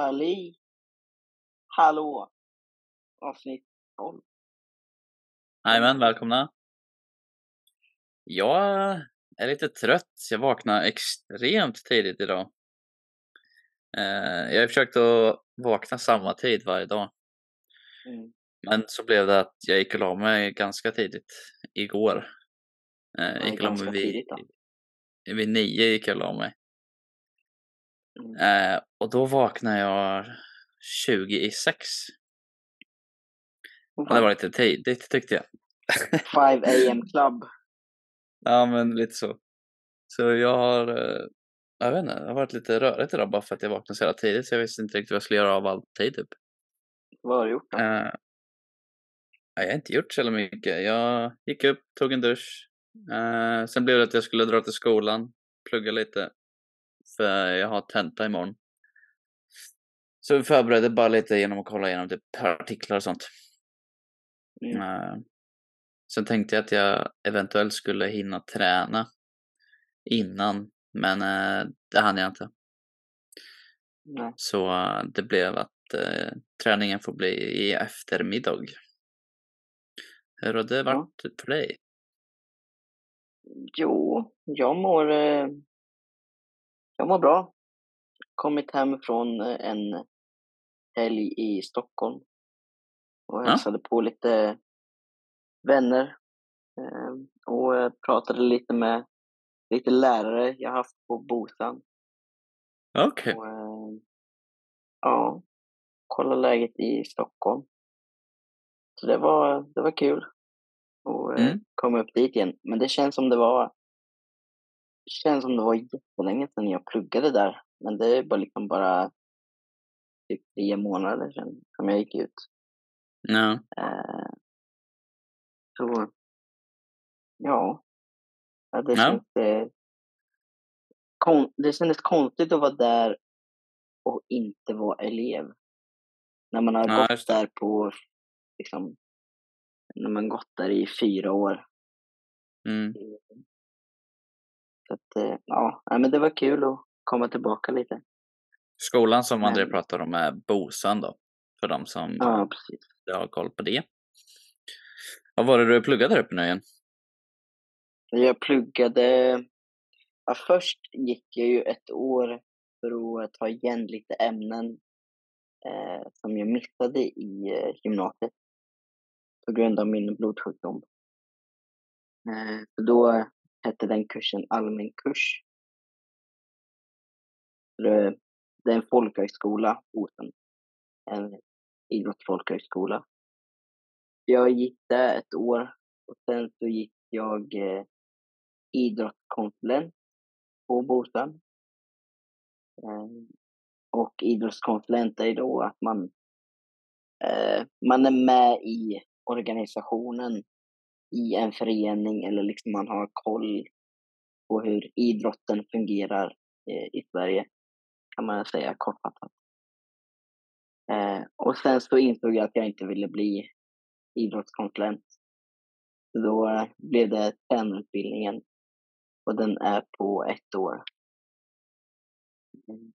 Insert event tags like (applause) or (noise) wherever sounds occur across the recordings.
Halli! Hallå! Avsnitt 12. Jajamän, välkomna. Jag är lite trött. Jag vaknade extremt tidigt idag. Eh, jag har försökt att vakna samma tid varje dag. Mm. Men så blev det att jag gick och la mig ganska tidigt igår. Eh, Ja, gick och la mig vid, tidigt vid nio gick jag och la mig. Mm. Eh, och då vaknade jag 20 i sex. Och det var lite tidigt tyckte jag. 5 AM (laughs) club. Ja, men lite så. Så jag har, eh, jag vet inte, det har varit lite rörigt idag bara för att jag vaknade så jävla tidigt så jag visste inte riktigt vad jag skulle göra av all tid typ. Vad har du gjort då? Eh, jag har inte gjort så jävla mycket. Jag gick upp, tog en dusch. Eh, sen blev det att jag skulle dra till skolan, plugga lite. För jag har tenta imorgon. Så vi förberedde bara lite genom att kolla igenom typ artiklar och sånt. Mm. Eh, sen tänkte jag att jag eventuellt skulle hinna träna innan, men eh, det hann jag inte. Nej. Så eh, det blev att träningen får bli i eftermiddag. Hur har det varit för dig? Jo, jag mår, jag mår bra. Kommit hem från eh, en helg i Stockholm och Ja. hälsade på lite vänner eh, och eh, pratade lite med lite lärare jag haft på Bosan. Okej. Och, eh, ja, kolla läget i Stockholm. Så det var, det var kul att eh, Mm. komma upp dit igen. Men det känns som det var känns som det var jättelänge sedan jag pluggade där. Men det är bara liksom bara typ tre månader sedan som jag gick ut. Ja. Eh, så ja, ja det Ja. känns eh, kon- det kändes konstigt att vara där och inte vara elev. När man har Ja, gått där på liksom när man gått där i fyra år. Mm. Så att, eh, ja, men det var kul att komma tillbaka lite. Skolan som André Men- pratar om är Bosan då. För de som Ja, har koll på det. Vad var det du pluggade där uppe nu igen? Jag pluggade... Ja, först gick jag ju ett år för att ta igen lite ämnen eh, som jag missade i eh, gymnasiet på grund av min blodsjukdom. Eh, så då hette den kursen allmän kurs. Eh, det, är en folkhögskola, Osen. En idrottsfolkhögskola. Jag gick där ett år och sen så gick jag eh, idrottskonsulent på Bosön. Eh, och idrottskonsulent är då att man, eh, man är med i organisationen i en förening eller liksom man har koll på hur idrotten fungerar eh, i Sverige, kan man säga kortfattat. Eh, och sen så insåg jag att jag inte ville bli idrottskonsulent. Så då blev det tränarutbildningen och den är på ett år. Mm.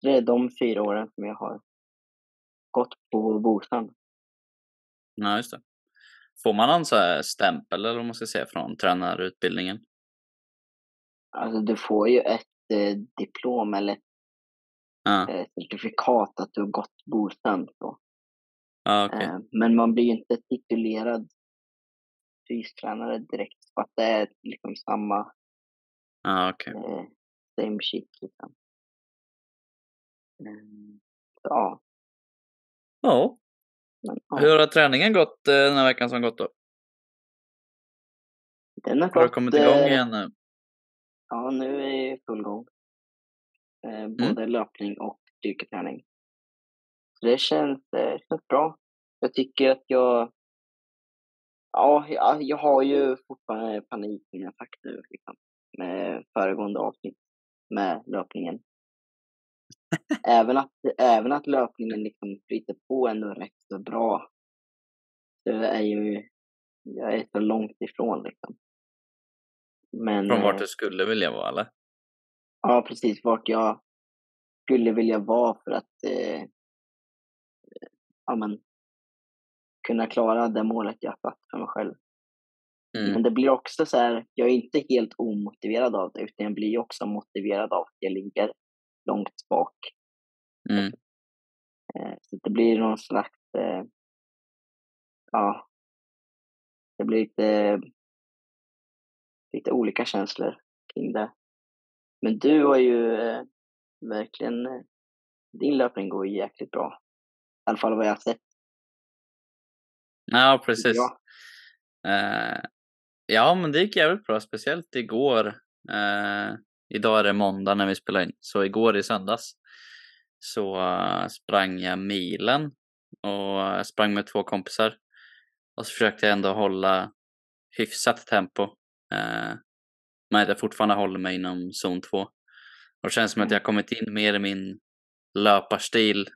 Det är de fyra åren som jag har gått på Bosan. Ja, just det. Får man någon så här stämpel eller vad man ska säga från tränarutbildningen? Alltså du får ju ett eh, diplom eller ett Ja, eh, certifikat att du har gått. Så. ja okej. Eh, men man blir ju inte titulerad fystränare direkt för att det är liksom samma Ja, okej. eh, same shit liksom. Mm, ja, Ja. Men, ja. Hur har träningen gått eh, den här veckan som gått då? Den har Har du kommit igång eh, igen nu? Ja, nu är jag i full gång. Eh, Mm. både löpning och styrketräning. Så det känns, eh, känns bra. Jag tycker att jag... Ja, jag, jag har ju fortfarande panik som jag sagt nu, liksom, med föregående avsnitt med löpningen. Även, att, även att löpningen liksom flyter på ändå rätt så bra. Så är ju, jag är så långt ifrån liksom. Men, Från eh, vart du skulle vilja vara eller? Ja, precis. Vart jag, skulle vilja vara för att eh, ja, men, kunna klara det målet jag satt för mig själv. Mm. Men det blir också så här, jag är inte helt omotiverad av det, utan jag blir också motiverad av att jag ligger långt bak. Mm. Eh, så det blir någon slags, eh, ja, det blir lite, lite olika känslor kring det. Men du har ju eh, verkligen, eh, din löpning går ju jäkligt bra. I alla fall vad jag har sett. Ja, precis. Ja. Eh, ja, men det gick jävligt bra, speciellt igår. Eh, idag är det måndag när vi spelar in, så igår i söndags så eh, sprang jag milen och jag sprang med två kompisar. Och så försökte jag ändå hålla hyfsat tempo. Eh, men att jag fortfarande håller mig inom zon 2. Och det känns som att jag kommit in mer i min löparstil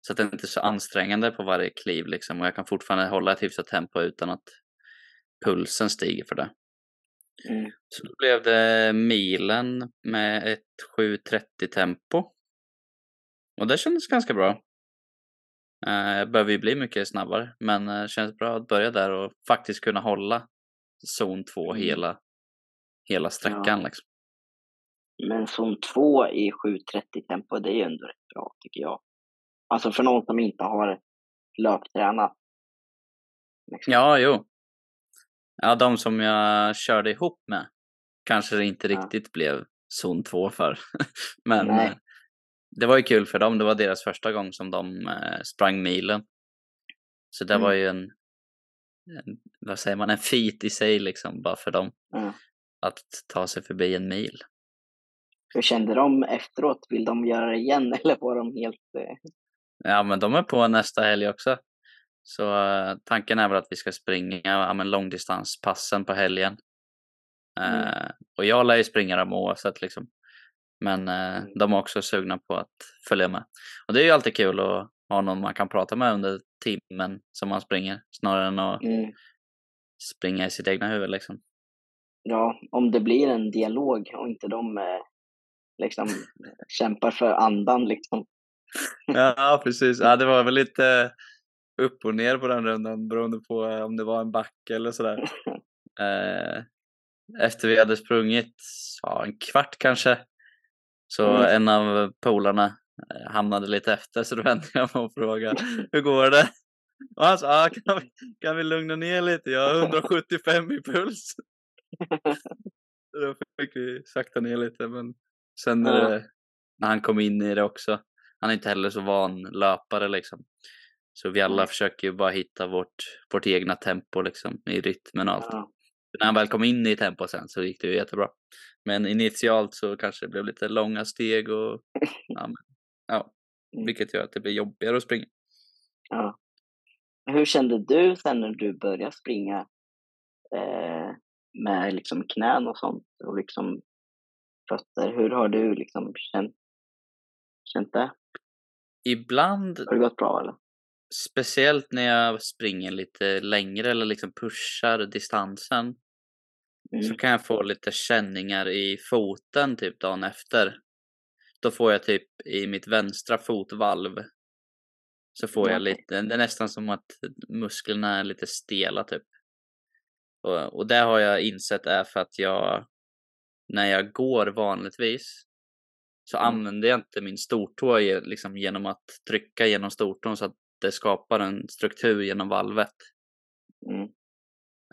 så att det inte är så ansträngande på varje kliv liksom och jag kan fortfarande hålla ett hyfsat tempo utan att pulsen stiger för det. Mm. Så då blev det milen med ett 7.30 tempo. Och det kändes ganska bra. Eh, Jag behöver ju bli mycket snabbare men det känns bra att börja där och faktiskt kunna hålla zon 2 Mm. hela, hela sträckan liksom. Men zon 2 i 7.30 tempo, det är ju ändå rätt bra tycker jag. Alltså för någon som inte har löptränat. Liksom. Ja, jo. Ja, de som jag körde ihop med kanske det inte Ja. riktigt blev zon 2 för. (laughs) Men Nej. eh, det var ju kul för dem. Det var deras första gång som de eh, sprang milen. Så det Mm. var ju en, en, vad säger man, en feat i sig liksom bara för dem Ja. att ta sig förbi en mil. Hur kände de efteråt? Vill de göra det igen (laughs) eller var de helt... Eh... Ja, men de är på nästa helg också. Så eh, tanken är väl att vi ska springa ja, men långdistanspassen på helgen. Mm. Eh, och jag lär ju springa dem oavsett liksom. Men Mm. de är också sugna på att följa med. Och det är ju alltid kul att ha någon man kan prata med under timmen som man springer. Snarare än att Mm. springa i sitt egna huvud liksom. Ja, om det blir en dialog och inte de eh, liksom kämpar för andan liksom. Ja, precis. Ja, det var väl lite upp och ner på den rundan beroende på eh, om det var en backe eller sådär. (laughs) Eh, efter vi hade sprungit ja, en kvart kanske så Mm. en av polarna eh, hamnade lite efter så då vände jag mig och frågade (laughs) hur går det? Och han sa ah, kan, vi, kan vi lugna ner lite? Jag har 175 i puls. (laughs) Då fick vi sakta ner lite men sen när, det, när han kom in i det också han är inte heller så van löpare liksom. Så vi alla Nej. försöker ju bara hitta vårt, vårt egna tempo liksom i rytmen och allt. Ja. När han väl kom in i tempo sen så gick det ju jättebra. Men initialt så kanske det blev lite långa steg och (laughs) ja, men, ja Mm. vilket gör att det blir jobbigare att springa. Ja. Hur kände du sen när du började springa eh, med liksom knän och sånt och liksom fötter? Hur har du liksom känt, känt det? Ibland, Har det gått bra eller? Speciellt när jag springer lite längre eller liksom pushar distansen så Mm. kan jag få lite känningar i foten typ dagen efter. Då får jag typ i mitt vänstra fotvalv så får Ja, jag lite, det är nästan som att musklerna är lite stela typ. Och, och det har jag insett är för att jag, när jag går vanligtvis så Mm. använder jag inte min stortå liksom genom att trycka genom stortån så att det skapar en struktur genom valvet. Mm.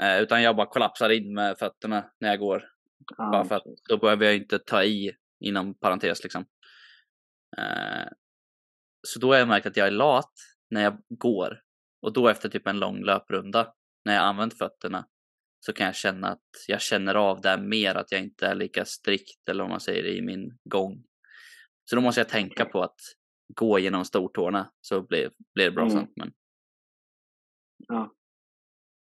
Eh, utan jag bara kollapsar in med fötterna när jag går. Ja, Bara för att då behöver jag inte ta i inom parentes liksom. Eh, så då har jag märkt att jag är lat när jag går. Och då efter typ en lång löprunda, när jag använt fötterna, så kan jag känna att jag känner av det mer, att jag inte är lika strikt eller vad man säger i min gång. Så då måste jag tänka på att gå genom stortårna så blir, blir det bra Mm. sen. Men Ja.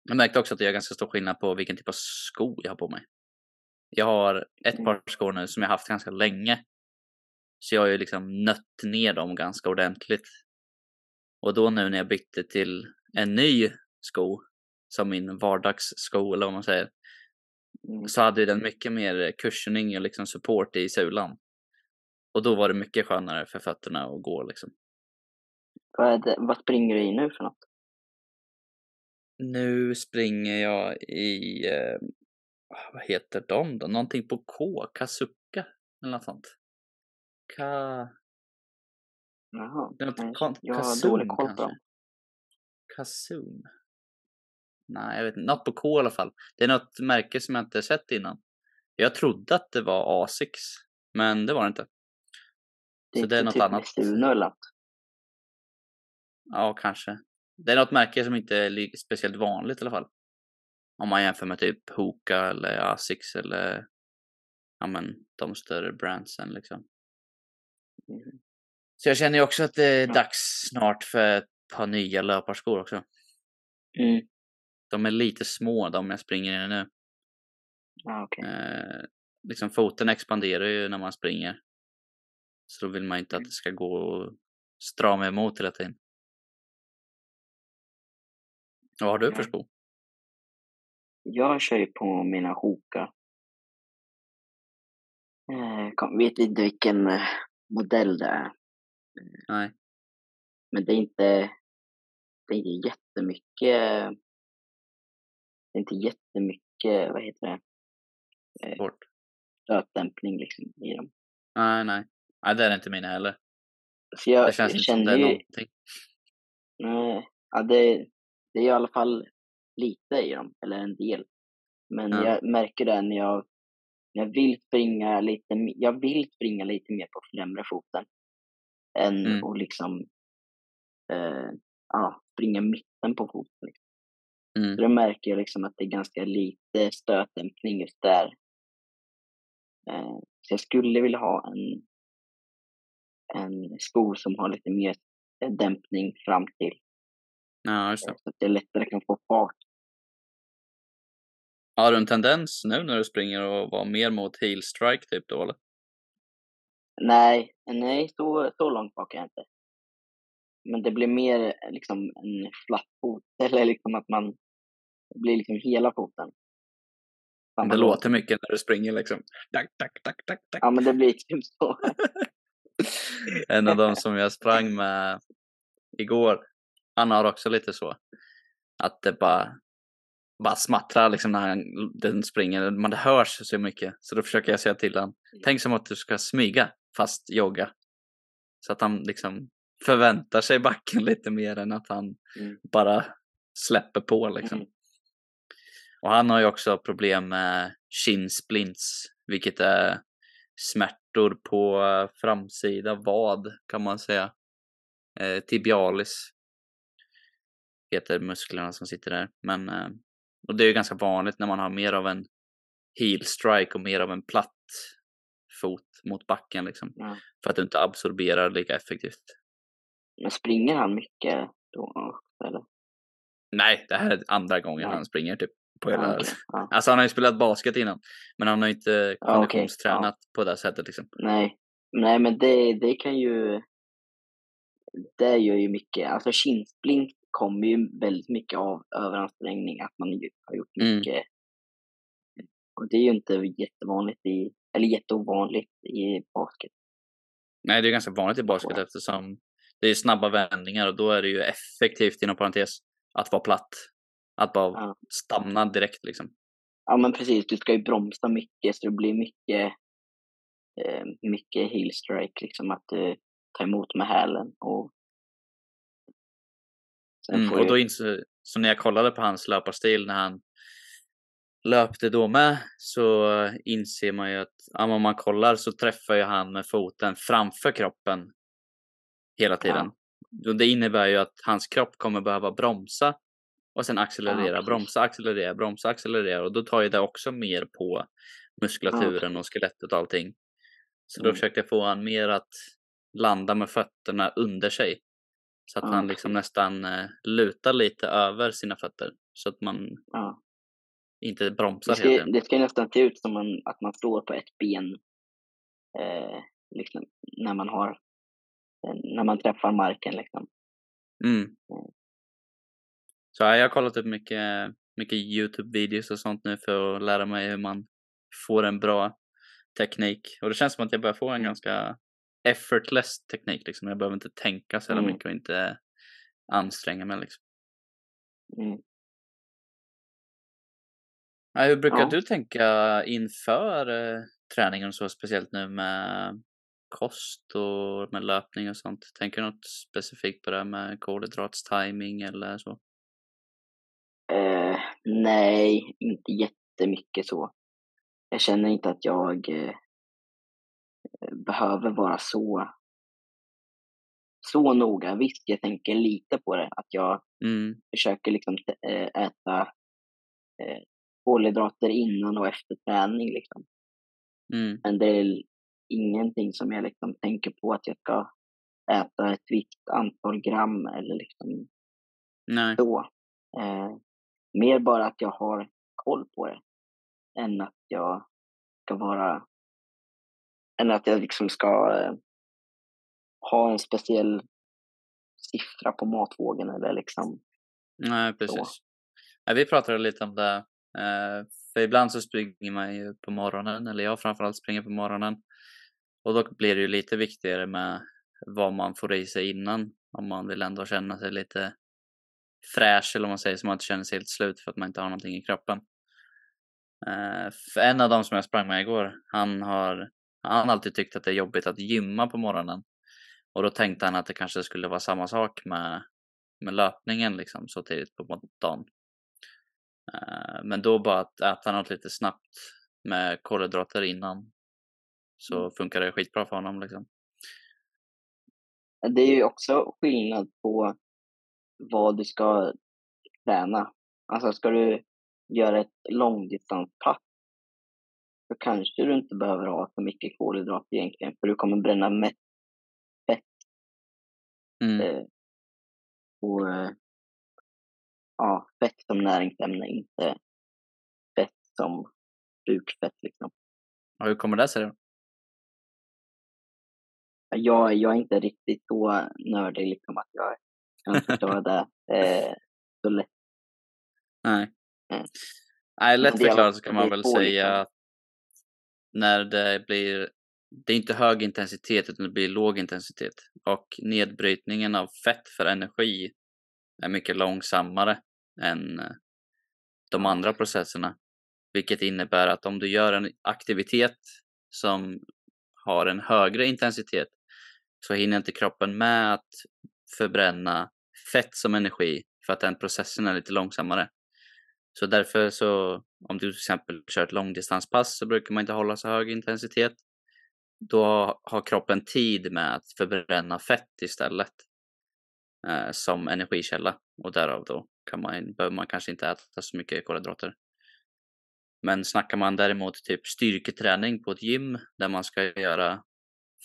jag märkte också att det gör ganska stor skillnad på vilken typ av sko jag har på mig. Jag har ett Mm. par skor nu som jag haft ganska länge. Så jag har ju liksom nött ner dem ganska ordentligt. Och då nu när jag bytte till en ny sko, som min vardagssko eller vad man säger, Mm. så hade den mycket mer cushioning och liksom support i sulan. Och då var det mycket skönare för fötterna att gå liksom. Vad, det, vad springer du i nu för något? Nu springer jag i, eh, vad heter de då? Någonting på K, Kasuka eller något sånt. Ka... Jaha. Jag har dålig koll på dem. Kasum? Nej, jag vet inte. Något på K i alla fall. Det är något märke som jag inte sett innan. Jag trodde att det var Asics, men det var det inte. Det är Så det är något typ annat. Eller något. Ja, kanske. Det är något märke som inte är speciellt vanligt i alla fall. Om man jämför med typ Hoka eller Asics eller ja men de större brandsen liksom. Mhm. Så jag känner ju också att det är Ja. dags snart för ett par nya löparskor också. Mm. De är lite små de jag springer i nu. Ja, okej. Eh, liksom foten expanderar ju när man springer. Så då vill man inte att Mm. det ska gå att strama emot hela tiden. Vad har du för Nej. sko? Jag kör ju på mina Hoka. Eh, kom, vet inte vilken eh, modell det är. Nej. Men det är inte, det är inte jättemycket, det är inte jättemycket, vad heter det, Svårt. stötdämpning liksom i dem. Nej, nej. Nej, det är inte mina heller. Så jag, Det känns jag inte som det är ju, någonting. nej, ja, det, det är i alla fall lite i dem, eller en del. Men Ja. jag märker det när jag, när jag vill springa lite, jag vill springa lite mer på främre foten. Än Mm. att liksom, eh, ja, springa mitten på foten. Liksom. Mm. Så då märker jag liksom att det är ganska lite stötdämpning just där. Eh, så jag skulle vilja ha en, en sko som har lite mer eh, dämpning fram till. Ja, just det. Så att jag lättare kan få fart. Har du en tendens nu när du springer att vara mer mot heel strike typ då eller? Nej, nej så, så långt bak är jag inte. Men det blir mer eh, liksom en flatt fot. (laughs) Eller liksom att man blir liksom hela foten. Samma Det låt. låter mycket när du springer liksom. Tack, tack, tack, tack, tack. Ja, men det blir typ så. (laughs) (laughs) En av dem som jag sprang med igår, han har också lite så. Att det bara, bara smattrar liksom när han, den springer. Man det hörs så mycket. Så då försöker jag säga till honom. Tänk som att du ska smyga fast jogga. Så att han liksom förväntar sig backen (laughs) lite mer än att han Mm. bara släpper på liksom. Mm. Och han har ju också problem med shin splints, vilket är smärtor på framsida vad kan man säga. Eh, tibialis heter musklerna som sitter där. Men, eh, och det är ju ganska vanligt när man har mer av en heel strike och mer av en platt fot mot backen liksom. Ja. För att du inte absorberar lika effektivt. Men springer han mycket då? Eller? Nej, det här är andra gången Nej. han springer typ på Ja, hela... okej. ja. Alltså han har ju spelat basket innan. Men han har ju inte Ja, okej. konditionstränat på det sättet liksom. Nej. Nej, men det, det kan ju... Det gör ju mycket. Alltså kinsplint kommer ju väldigt mycket av överansträngning. Att man har gjort Mm. mycket. Och det är ju inte jättevanligt i... Eller jätteovanligt i basket. Nej, det är ganska vanligt i basket Ja. eftersom det är snabba vändningar och då är det ju effektivt inom parentes att vara platt. Att bara Ja. stanna direkt liksom. Ja, men precis. Du ska ju bromsa mycket så det blir mycket... Eh, mycket heel strike, liksom att du tar emot med hälen och... Mm, och du- då insåg, så när jag kollade på hans löparstil när han löpte då med så inser man ju att ja, om man kollar så träffar ju han med foten framför kroppen hela tiden. Och det innebär ju att hans kropp kommer behöva bromsa och sen accelerera, precis. bromsa, accelerera, bromsa, accelerera och då tar ju det också mer på muskulaturen och skelettet och allting. Så då Mm. försökte jag få han mer att landa med fötterna under sig. Så att Ja, han liksom nästan eh, lutar lite över sina fötter. Så att man inte bromsar Det ska, tiden. det ska nästan se ut som man, att man står på ett ben eh, liksom, när man har eh, när man träffar marken. Liksom. Mm. Så ja, jag har kollat upp mycket, mycket Youtube-videos och sånt nu för att lära mig hur man får en bra teknik. Och det känns som att jag börjar få en ganska effortless teknik liksom. Jag behöver inte tänka så jävla Mm. mycket och inte anstränga mig liksom. Mm. Ja, hur brukar Ja. du tänka inför eh, träningen och så, speciellt nu med kost och med löpning och sånt? Tänker du något specifikt på det med kolhydratstiming eller så? Eh, nej, inte jättemycket så. Jag känner inte att jag eh, behöver vara så, så noga. Visst, jag tänker lite på det. Att jag Mm, försöker liksom eh, äta eh, kolhydrater innan och efter träning. Liksom. mm, Men det är ingenting som jag liksom tänker på att jag ska äta ett visst antal gram eller liksom nej, så. Eh, mer bara att jag har koll på det än att jag ska vara än att jag liksom ska eh, ha en speciell siffra på matvågen eller liksom nej, precis. Ja, vi pratade lite om det. Eh, för ibland så springer man ju på morgonen, eller jag framförallt springer på morgonen. Och då blir det ju lite viktigare med vad man får i sig innan. Om man vill ändå känna sig lite fräsch eller om man säger så man inte känner sig helt slut för att man inte har någonting i kroppen. Eh, för en av dem som jag sprang med igår, han har, han har alltid tyckt att det är jobbigt att gymma på morgonen. Och då tänkte han att det kanske skulle vara samma sak med, med löpningen liksom så tidigt på dagen. Eh, men då bara att äta något lite snabbt med kolhydrater innan så Mm. funkar det skitbra för honom liksom. Det är ju också skillnad på vad du ska träna. Alltså ska du göra ett långdistanspass så kanske du inte behöver ha så mycket kolhydrater egentligen för du kommer bränna mest Mm. eh, och eh, ja, fett som näringsämne, inte fett som bukfett liksom. Och hur kommer det sig då? Jag, jag är inte riktigt så nördig liksom att jag kan förstå det eh, så lätt. Nej. Mm. Nej, lätt förklarat så kan man väl säga liksom. att när det blir, det är inte hög intensitet utan det blir låg intensitet. Och nedbrytningen av fett för energi är mycket långsammare än eh, de andra processerna. Vilket innebär att om du gör en aktivitet som har en högre intensitet så hinner inte kroppen med att förbränna fett som energi för att den processen är lite långsammare. Så därför så, om du till exempel kör ett långdistanspass så brukar man inte hålla så hög intensitet. Då har kroppen tid med att förbränna fett istället eh, som energikälla och därav då kan man, behöver man kanske inte äta så mycket kolhydrater. Men snackar man däremot typ styrketräning på ett gym där man ska göra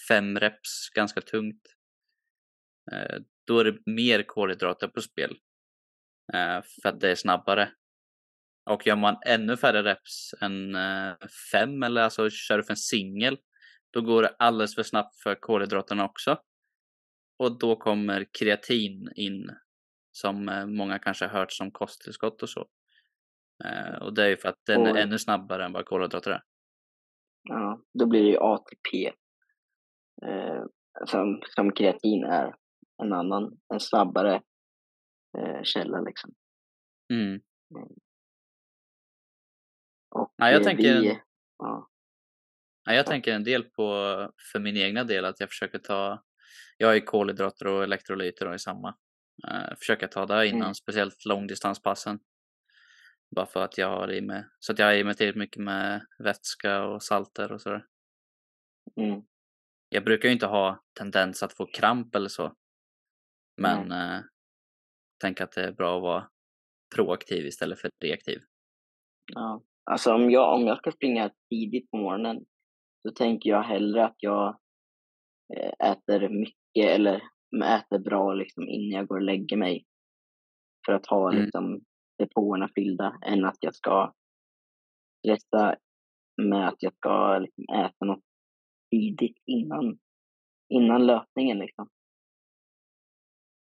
fem reps ganska tungt. Eh, då är det mer kolhydrater på spel. Eh, för att det är snabbare. Och gör man ännu färre reps än eh, fem eller alltså kör du för en singel. Då går det alldeles för snabbt för kolhydraterna också. Och då kommer kreatin in. Som eh, många kanske har hört som kosttillskott och så. Och det är ju för att den är Och- ännu snabbare än vad kolhydrater är. Ja, då blir det ju ATP. Eh, som, som kreatin är en annan, en snabbare eh, källa liksom. Mm. Och Ja, jag eh, tänker- vi, ja, Ja, jag tänker en del på, för min egna del, att jag försöker ta, jag har ju kolhydrater och elektrolyter och i samma. Uh, försöka ta det innan, Mm. speciellt långdistanspassen. Bara för att jag har i mig, så att jag har i mig tillräckligt mycket med vätska och salter och sådär. mm, Jag brukar ju inte ha tendens att få kramp eller så. Men eh, tänk att det är bra att vara proaktiv istället för reaktiv. ja. Alltså om jag, om jag ska springa tidigt på morgonen så tänker jag hellre att jag eh, äter mycket eller äter bra liksom innan jag går och lägger mig. För att ha Mm. liksom depåerna fyllda än att jag ska stressa med att jag ska liksom äta något tidigt innan, innan löpningen liksom.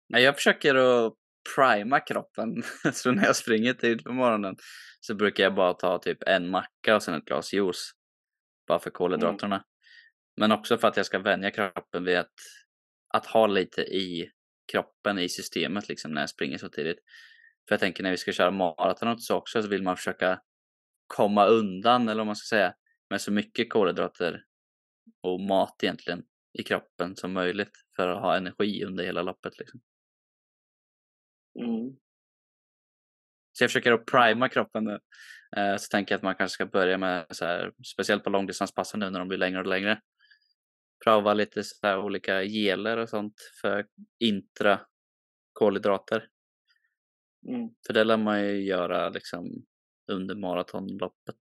Nej, jag försöker att prima kroppen. (laughs) så när jag springer tidigt på morgonen så brukar jag bara ta typ en macka och sen ett glas juice. Bara för kolhydraterna. Men också för att jag ska vänja kroppen vid att, att ha lite i kroppen, i systemet liksom när jag springer så tidigt. För jag tänker när vi ska köra maraton och så också så vill man försöka komma undan, eller vad man ska säga, med så mycket kolhydrater och mat egentligen i kroppen som möjligt för att ha energi under hela loppet. Liksom. Mm. Så jag försöker att prima kroppen nu. Eh, så tänker jag att man kanske ska börja med, så här, speciellt på långdistanspassen nu när de blir längre och längre, prova lite så här, olika geler och sånt för intra kolhydrater. Mm. För det lär man ju göra liksom under maratonloppet.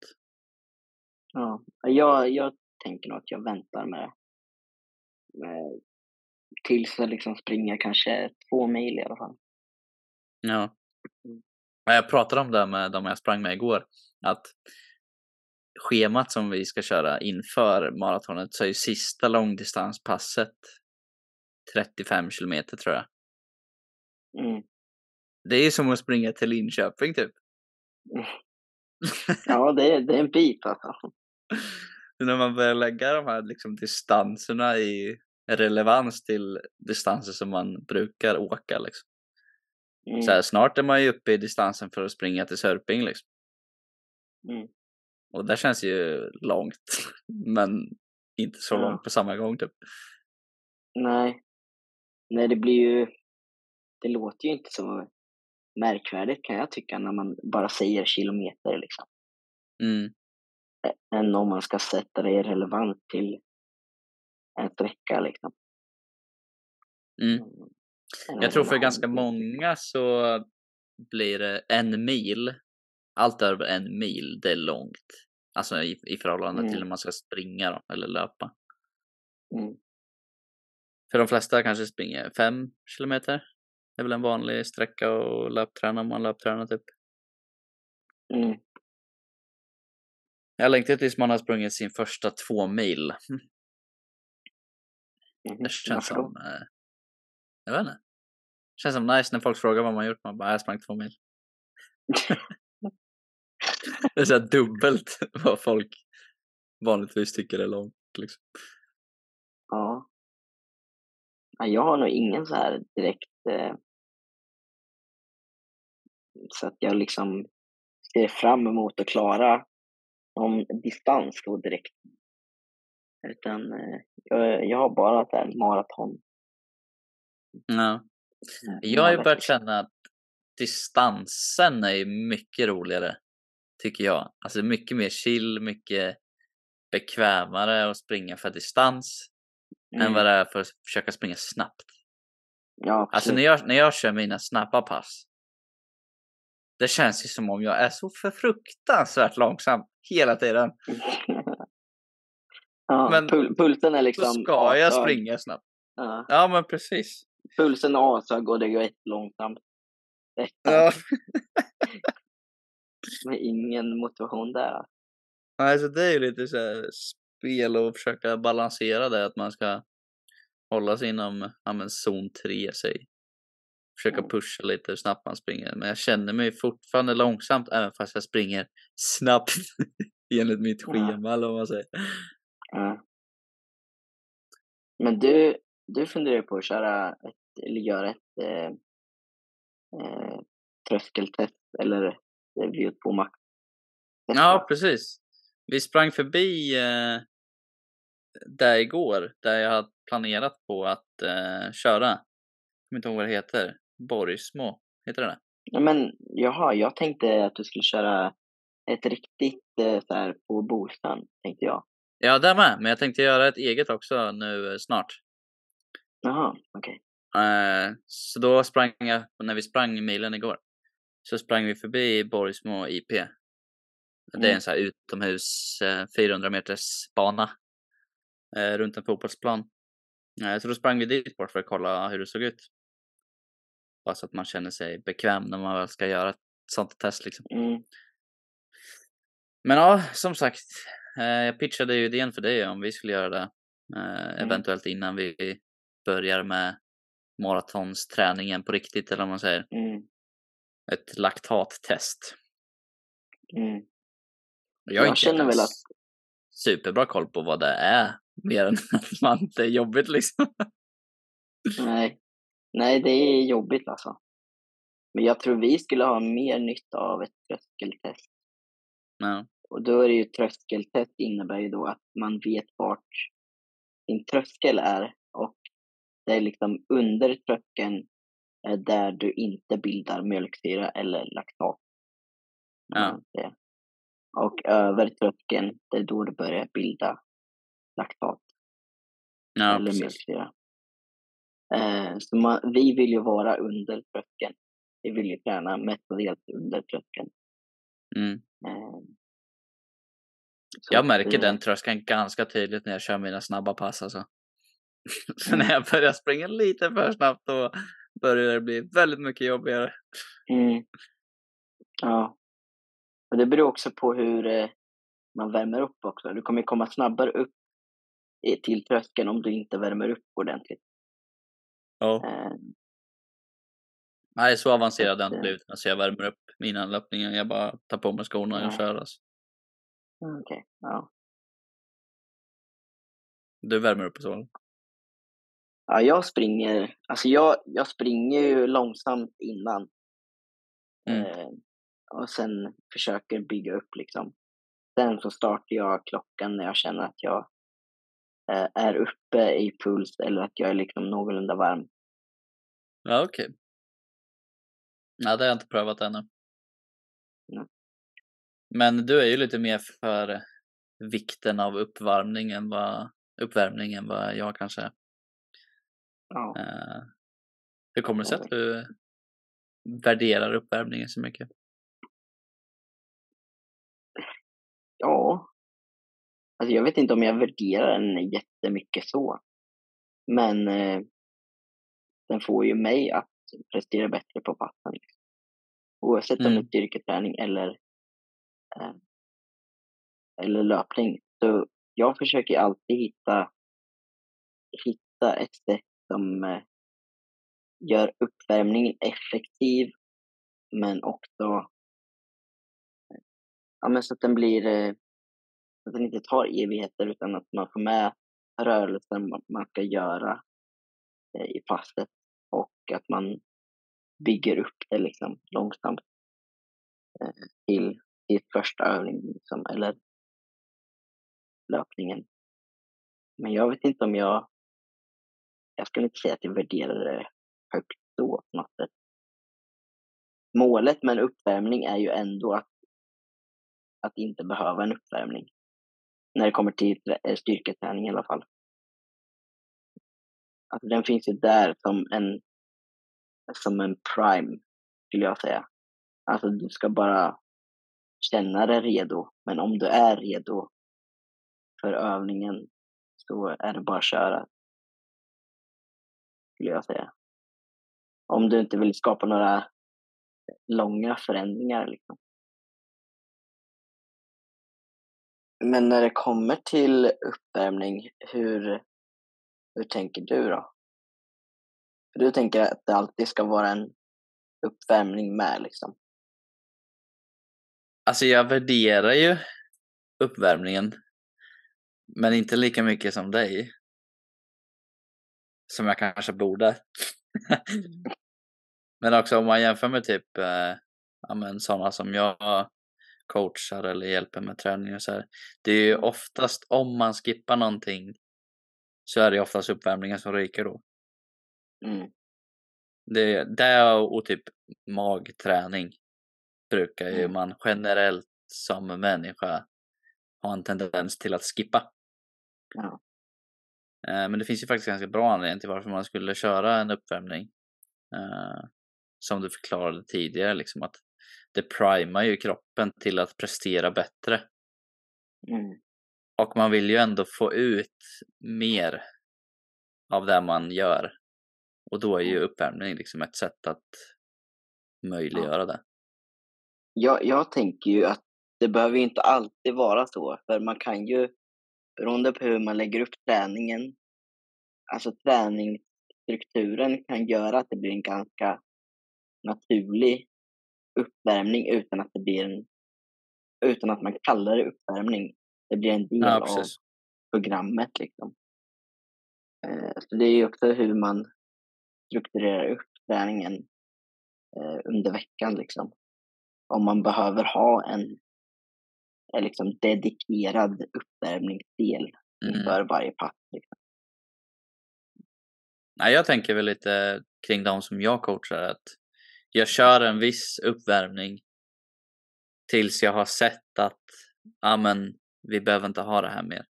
Ja, jag, jag tänker nog att jag väntar med, med tills jag liksom springer kanske två mil i alla fall. Ja. Mm. Jag pratade om det med de jag sprang med igår. Att schemat som vi ska köra inför maratonet så är ju sista långdistanspasset 35 kilometer tror jag. Mm. Det är ju som att springa till Linköping typ. (laughs) Ja, det är, det är en bit alltså. (laughs) När man börjar lägga de här liksom, distanserna i relevans till distanser som man brukar åka. Liksom. Mm. Så här, snart är man ju uppe i distansen för att springa till Sörping. Liksom. Mm. Och det känns ju långt, (laughs) men inte så Ja. långt på samma gång typ. Nej. Nej, det blir ju... Det låter ju inte så märkvärdigt kan jag tycka när man bara säger kilometer liksom. Mm. Än om man ska sätta det relevant till en sträcka liksom. Mm. Jag tror för ganska till- många så blir det en mil. Allt över en mil, det är långt. Alltså i, i förhållande till Mm. när man ska springa då, eller löpa. Mm. För de flesta kanske springer fem kilometer. Det är väl en vanlig sträcka och löpträna om man löptränar typ. Mm. Jag längtar tills man har sprungit sin första två mil. Mhm. Det känns som... Eh, jag vet inte. Känns som nice när folk frågar vad man gjort. Man bara, jag sprang två mil. (laughs) Det är så här dubbelt (laughs) vad folk vanligtvis tycker är långt. Liksom. Ja. ja. Jag har nog ingen så här direkt eh, så att jag liksom ser fram emot att klara någon distans då direkt. Utan eh, jag, jag har bara här maraton. Ja. Jag har ju börjat liksom. känna att distansen är mycket roligare. Tycker jag. Alltså mycket mer chill, mycket bekvämare att springa för distans än Mm. vad det är för att försöka springa snabbt. Ja, Alltså när jag, när jag kör mina snabba pass. Det känns ju som om jag är så för fruktansvärt långsam hela tiden. (laughs) ja, men pul- pulsen är liksom ska jag springa snabbt. Ja, Ja men precis. Pulsen ashög och det går jättelångsamt. Ja. (laughs) Med ingen motivation där. Alltså det är ju lite så här spel och försöka balansera det. Att man ska hålla sig inom ja, men zon 3 sig. Försöka Mm. pusha lite hur snabbt man springer. Men jag känner mig fortfarande långsamt även fast jag springer snabbt. (laughs) Enligt mitt schema eller vad man säger. Ja. Men du, du funderar på att köra ett, eller göra ett eh, eh, tröskeltest eller eh, VO2 max Ja, precis. Vi sprang förbi eh, där igår, där jag hade planerat på att eh, köra. Jag kommer inte ihåg vad det heter. Borgsmo, heter det det? Ja, men jaha, jag tänkte att du skulle köra ett riktigt eh, så här på Bosön, tänkte jag. Ja, där med. Men jag tänkte göra ett eget också nu eh, snart. Jaha, okej. Eh, så då sprang jag, när vi sprang milen igår, så sprang vi förbi Borgsmo IP. Det är Mm. en så här utomhus eh, 400 meters bana eh, runt en fotbollsplan. Eh, så då sprang vi dit bort för att kolla hur det såg ut. Bara så att man känner sig bekväm när man väl ska göra ett sånt test liksom. Mm. Men ja, som sagt. Eh, jag pitchade ju idén för dig om vi skulle göra det. Eh, eventuellt innan vi börjar med maratonsträningen på riktigt eller vad man säger. Mm. Ett laktattest. Mm. Jag Jag inte känner väl att- superbra koll på vad det är Mer än (laughs) att man, det är jobbigt liksom. Nej. Nej, det är jobbigt alltså. Men jag tror vi skulle ha mer nytta av ett tröskeltest. Ja. Och då är det ju tröskeltest innebär ju då att man vet vart din tröskel är det är liksom under tröskeln eh, där du inte bildar mjölksyra eller laktat. Ja. Det. Och över tröskeln, det är då du börjar bilda laktat Ja, eller precis. mjölksyra. Eh, så man, vi vill ju vara under tröskeln. Vi vill ju träna mestadels under tröskeln. Mm. Eh, så Jag märker den tröskeln ganska tydligt när jag kör mina snabba pass alltså. (laughs) Så när jag börjar springa lite för snabbt då börjar det bli väldigt mycket jobbigare. Mm. Ja. Och det beror också på hur eh, man värmer upp också. Du kommer komma snabbare upp till tröskeln om du inte värmer upp ordentligt. Ja. Eh, Nej, så avancerad har jag inte Eh. blivit. Alltså jag värmer upp mina löpningar. Jag bara tar på mig skorna och kör alltså. Okej, ja. Du värmer upp och så? Ja, jag springer, alltså jag, jag springer ju långsamt innan. Mm. Eh, och sen försöker bygga upp liksom. Sen så startar jag klockan när jag känner att jag eh, är uppe i puls eller att jag är liksom någorlunda varm. Ja, okej. Ja, det har jag inte prövat ännu. Nej. Men du är ju lite mer för vikten av uppvärmning än vad, uppvärmning än vad jag kanske är. Ja. Eh, hur kommer det sig att du värderar uppvärmningen så mycket? Ja. Alltså jag vet inte om jag värderar den jättemycket så. Men eh, den får ju mig att prestera bättre på passen. Liksom. Oavsett om det är Mm. styrketräning eller, eh, eller löpning. Så jag försöker alltid hitta, hitta ett sätt som eh, gör uppvärmningen effektiv men också eh, ja, men så att den blir eh, Så att den inte tar evigheter utan att man får med rörelsen man- ska göra i passet och att man bygger upp det liksom långsamt till, till första övningen liksom, eller löpningen. Men jag vet inte om jag jag skulle inte säga att jag värderar det högt då på något sätt. Målet med en uppvärmning är ju ändå att, att inte behöva en uppvärmning. När det kommer till eh, styrketräning i alla fall. Alltså den finns ju där som en, som en prime, skulle jag säga. Alltså du ska bara känna dig redo. Men om du är redo för övningen så är det bara att köra. Skulle jag säga. Om du inte vill skapa några långa förändringar. Liksom. Men när det kommer till uppvärmning, hur, hur tänker du då? För du tänker att det alltid ska vara en uppvärmning med liksom. Alltså jag värderar ju uppvärmningen. Men inte lika mycket som dig. Som jag kanske borde. (laughs) men också om man jämför med typ eh, ja, men sådana som jag coachar eller hjälper med träning och så här. Det är ju oftast om man skippar någonting så är det oftast uppvärmningen som ryker då. Mm. Det, det och typ magträning brukar ju Mm. man generellt som människa ha en tendens till att skippa. Ja. Eh, Men det finns ju faktiskt ganska bra anledning till varför man skulle köra en uppvärmning. Eh, Som du förklarade tidigare, liksom att det primar ju kroppen till att prestera bättre. Mm. Och man vill ju ändå få ut mer av det man gör. Och då är ju uppvärmning liksom ett sätt att möjliggöra det. Jag, jag tänker ju att det behöver inte alltid vara så. För man kan ju, beroende på hur man lägger upp träningen, alltså träningsstrukturen kan göra att det blir en ganska naturlig uppvärmning utan att det blir en, utan att man kallar det uppvärmning. Det blir en del Ja, av programmet liksom. Eh, så det är ju också hur man strukturerar upp träningen eh, under veckan liksom. Om man behöver ha en liksom dedikerad uppvärmningsdel Mm. inför varje pass. Liksom. Nej, jag tänker väl lite kring de som jag coachar att jag kör en viss uppvärmning tills jag har sett att ja, men, vi behöver inte ha det här mer.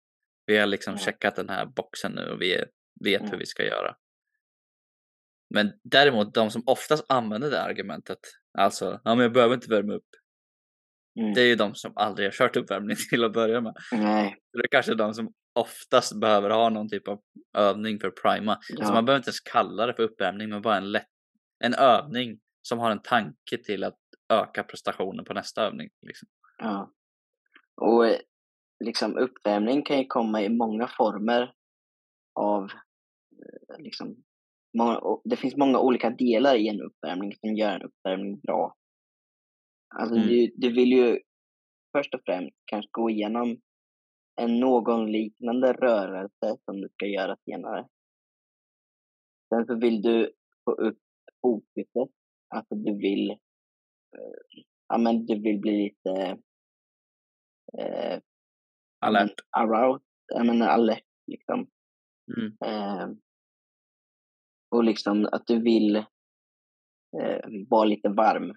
Vi har liksom Ja. checkat den här boxen nu och vi vet Mm. hur vi ska göra. Men däremot de som oftast använder det argumentet, alltså ja, men jag behöver inte värma upp. Mm. Det är ju de som aldrig har kört uppvärmning (laughs) till att börja med. Nej, Så Det är kanske de som oftast behöver ha någon typ av övning för att prima. ja. Så man behöver inte ens kalla det för uppvärmning, men bara en, lätt, en övning som har en tanke till att öka prestationen på nästa övning. Liksom. Ja. Och eh, liksom uppvärmning kan ju komma i många former av eh, liksom, många, det finns många olika delar i en uppvärmning som gör en uppvärmning bra. Alltså Mm. du, du vill ju först och främst kanske gå igenom en någon liknande rörelse som du ska göra senare. Sen så vill du få upp fokuset, alltså du vill eh, ja men du vill bli lite eh, Alert. aroused, ja men alert liksom. Mm. Eh, och liksom att du vill eh, vara lite varm.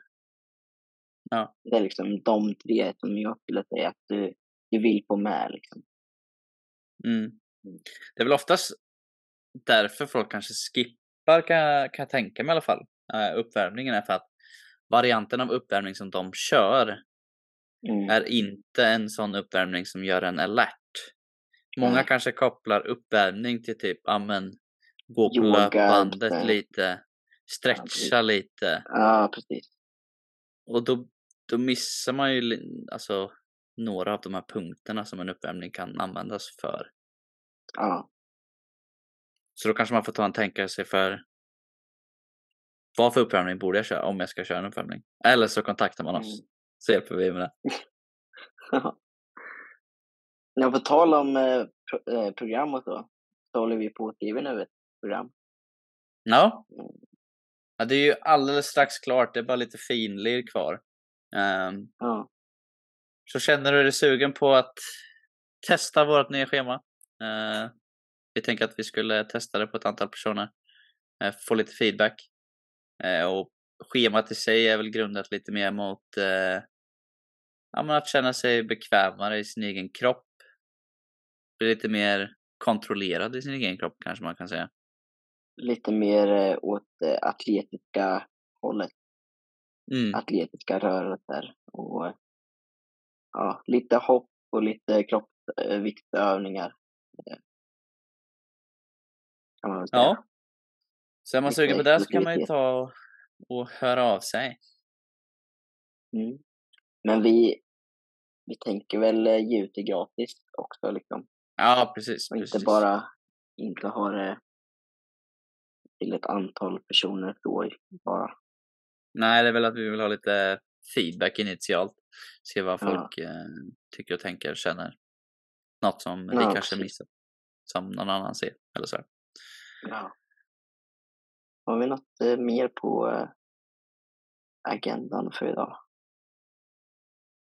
Ja. Det är liksom de tre som jag skulle säga att du, du vill få med. Liksom. Mm. Det är väl oftast därför folk kanske skippar, kan jag, kan jag tänka mig i alla fall, eh, uppvärmningen är för att varianten av uppvärmning som de kör Mm. är inte en sån uppvärmning som gör en alert. Många Nej. kanske kopplar uppvärmning till typ, ja men gå på Yoga, löpbandet eh, lite, stretcha lite Ja, precis. och då, då missar man ju alltså några av de här punkterna som en uppvärmning kan användas för. Ja, Så då kanske man får ta en tänkare sig för vad för uppvärmning borde jag köra om jag ska köra en uppvärmning? Eller så kontaktar man oss Mm. så hjälper vi med det. (laughs) Ja, på tal om eh, pro- eh, program och så, så håller vi på att skriva nu ett program. Ja. Mm. ja, det är ju alldeles strax klart. Det är bara lite finlir kvar. Ehm, Ja, så känner du dig sugen på att testa vårt nya schema? Eh, vi tänker att vi skulle testa det på ett antal personer. eh, få lite feedback. Eh, och schemat i sig är väl grundat lite mer mot eh, ja, att känna sig bekvämare i sin egen kropp. Bli lite mer kontrollerad i sin egen kropp kanske man kan säga. lite mer åt eh, atletiska hållet, Mm. atletiska rörelser och eh, ja, lite hopp och lite kroppsviktsövningar. Eh, kan man väl säga. Ja. Så är man sugen på det så kan man ju ta och höra av sig. Mm. Men vi, vi tänker väl eh, ge ut det gratis också liksom. Ja, precis. Och inte precis. bara inte ha det till ett antal personer så bara. Nej, det är väl att vi vill ha lite feedback initialt. Se vad Ja. folk eh, tycker och tänker och känner. Något som vi Ja, kanske precis. missat. Som någon annan ser. Eller så. Ja. Har vi något eh, mer på eh, agendan för idag?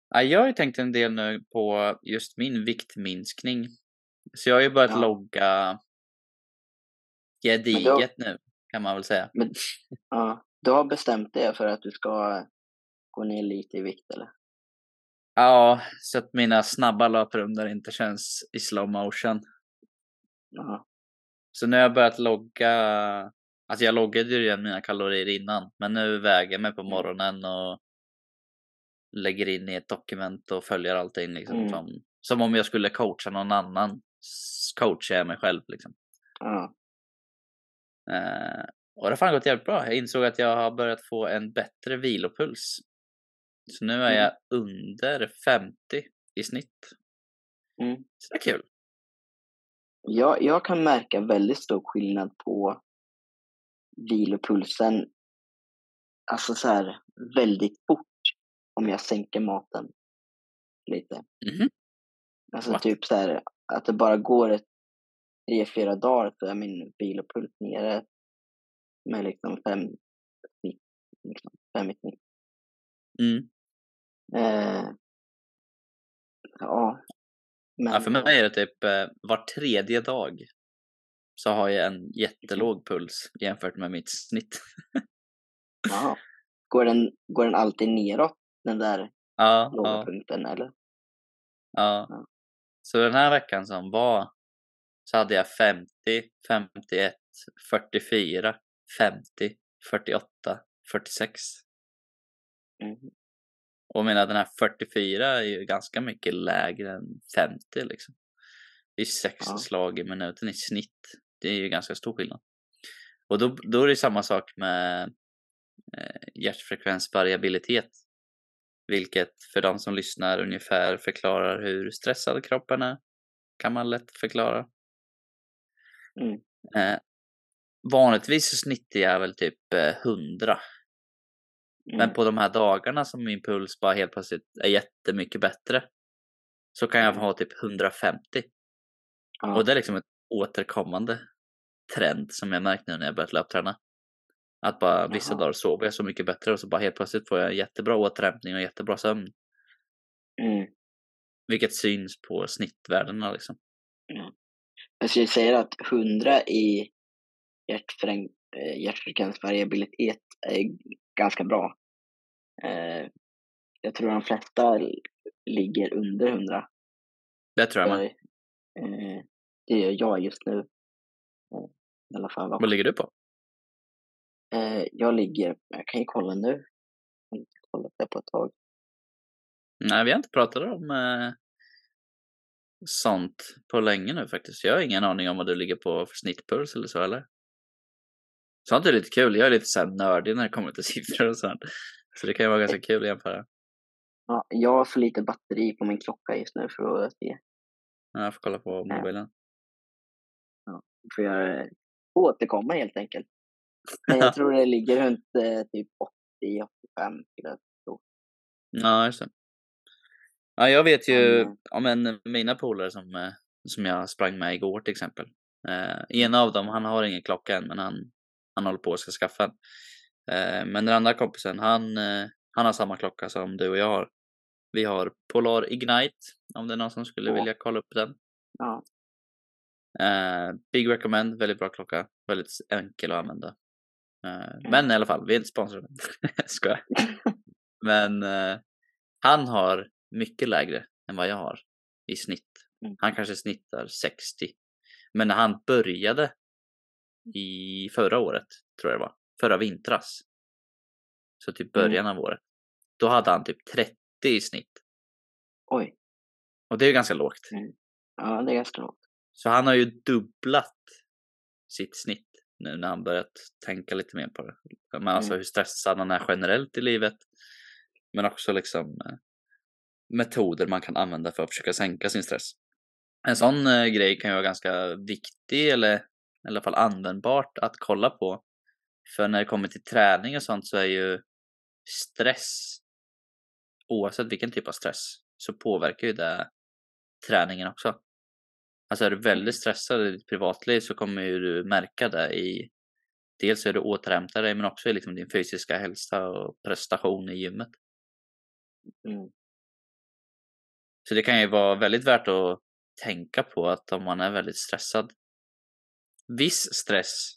Ja, jag har ju tänkt en del nu på just min viktminskning. Så jag har ju börjat Ja. logga gediget nu, kan man väl säga. (laughs) Ja, du har bestämt dig för att du ska gå ner lite i vikt eller? Ja, så att mina snabba löprundor inte känns i slow motion. Ja, Så nu har jag börjat logga, alltså jag loggade ju redan mina kalorier innan, men nu väger jag mig på morgonen och lägger in i ett dokument och följer allting liksom Mm. som, som om jag skulle coacha någon annan. Coachar jag mig själv liksom. ja, Eh, och det har fan gått jävligt bra. Jag insåg att jag har börjat få en bättre vilopuls. Så nu är Mm. jag under 50 i snitt. Mm. Så det är kul. Jag, jag kan märka väldigt stor skillnad på vilopulsen, alltså så här väldigt fort om jag sänker maten lite. Mhm. Alltså Va? typ så här att det bara går ett tre, fyra dagar så är min vilopuls nere med liksom fem snitt, liksom, fem i snitt. Mm. Eh, ja. Men, Ja, för mig är det typ eh, var tredje dag så har jag en jättelåg puls jämfört med mitt snitt. (laughs) Jaha. Går den, går den alltid neråt, den där Ja, låga ja, punkten, eller? ja. Ja. Så den här veckan som var så hade jag 50, 51, 44, 50, 48, 46. Mm. Och jag menar den här 44 är ju ganska mycket lägre än 50 liksom. Det är sex Ja. slag i minuten i snitt. Det är ju ganska stor skillnad. Och då, då är det samma sak med eh, hjärtfrekvensvariabilitet. Vilket för de som lyssnar ungefär förklarar hur stressad kroppen är. Kan man lätt förklara. Mm. Eh, vanligtvis så snittar jag väl typ eh, 100 Mm. men på de här dagarna som min puls bara helt plötsligt är jättemycket bättre så kan jag Mm. ha typ 150. ja. Och det är liksom ett återkommande trend som jag märkt nu när jag börjat löpträna. Att bara vissa Jaha. dagar sover jag så mycket bättre och så bara helt plötsligt får jag jättebra återhämtning och jättebra sömn. Mm. Vilket syns på snittvärdena liksom. Jag skulle säga att 100 i eh, hjärtfrekvensvariabilitet är ganska bra. Eh, jag tror de flesta ligger under 100. Det tror jag med. Eh, det gör jag just nu. Eh, I alla fall. Vad ligger du på? Eh, jag ligger, jag kan ju kolla nu. Jag har inte kollat det på ett tag. Nej, vi har inte pratat om eh, sånt på länge nu faktiskt. Jag har ingen aning om vad du ligger på för snittpuls eller så eller? Sånt är lite kul. Jag är lite såhär nördig när det kommer till (laughs) siffror och sånt. Så det kan ju vara ganska kul att jämföra. Ja, jag har för lite batteri på min klocka just nu för att se. Ja, Jag får kolla på Ja. mobilen. Får jag eh, återkomma helt enkelt. (laughs) Men jag tror det ligger runt eh, typ 80-85 skulle jag tro. Ja, just det. Ja, jag vet ju Men, om en mina polare som, eh, som jag sprang med igår till exempel. Eh, ena av dem, han har ingen klocka än, men han, han håller på att ska skaffa en. Eh, men den andra kompisen, han, eh, han har samma klocka som du och jag har. Vi har Polar Ignite, om det är någon som skulle Åh. vilja kolla upp den. Ja. Eh, big recommend, väldigt bra klocka. Väldigt enkel att använda. Men i alla fall, vi är inte sponsrade. (laughs) Skojar. Men han har mycket lägre än vad jag har i snitt. Mm. Han kanske snittar 60. Men när han började i förra året, tror jag det var, förra vintras. Så typ början av året. Då hade han typ 30 i snitt. Oj. Och det är ju ganska lågt. Ja, det är ganska lågt. Så han har ju dubblat sitt snitt nu när han börjat tänka lite mer på det. Men alltså Mm. hur stressad han är generellt i livet. Men också liksom eh, metoder man kan använda för att försöka sänka sin stress. En sån eh, grej kan ju vara ganska viktig eller i alla fall användbart att kolla på. För när det kommer till träning och sånt så är ju stress, oavsett vilken typ av stress, så påverkar ju det träningen också. Alltså är du väldigt stressad i ditt privatliv så kommer ju du märka det i dels hur du återhämtar dig men också i liksom din fysiska hälsa och prestation i gymmet. Mm. Så det kan ju vara väldigt värt att tänka på att om man är väldigt stressad. Viss stress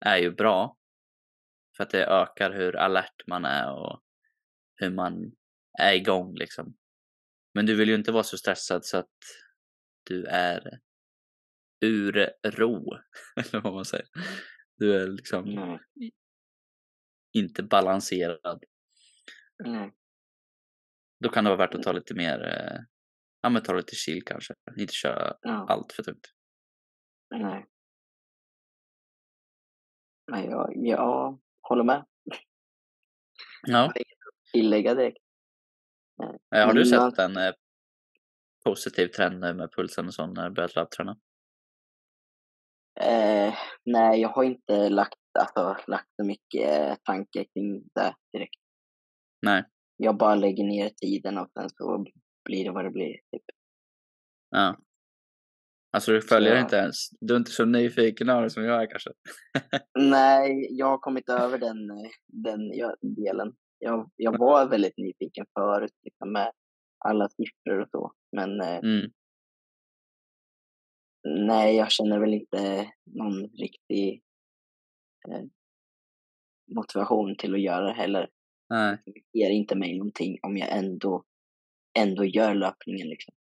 är ju bra för att det ökar hur alert man är och hur man är igång liksom. Men du vill ju inte vara så stressad så att du är ur ro, (laughs) eller vad man säger. Du är liksom Nej. inte balanserad. Nej. Då kan det vara värt att ta lite mer, eh, ja men ta lite chill kanske. Inte köra Ja. allt för tungt. Nej. Nej, jag, jag håller med. Ja. Tillägga direkt. Eh, Har du sett en eh, positiv trend nu med pulsen och sånt när du börjat löpträna? Eh, nej, jag har inte lagt, alltså, lagt så mycket eh, tanke kring det direkt. Nej. Jag bara lägger ner tiden och sen så blir det vad det blir. Typ. Ja. Alltså du följer Så- inte ens. Du är inte så nyfiken av det som jag är kanske. (laughs) Nej, jag har kommit över den, eh, den delen. Jag, jag var väldigt nyfiken förut liksom, med alla siffror och så. Men eh, Mm. nej, jag känner väl inte någon riktig eh, motivation till att göra det heller. Nej. Det ger inte mig någonting om jag ändå, ändå gör löpningen. Liksom.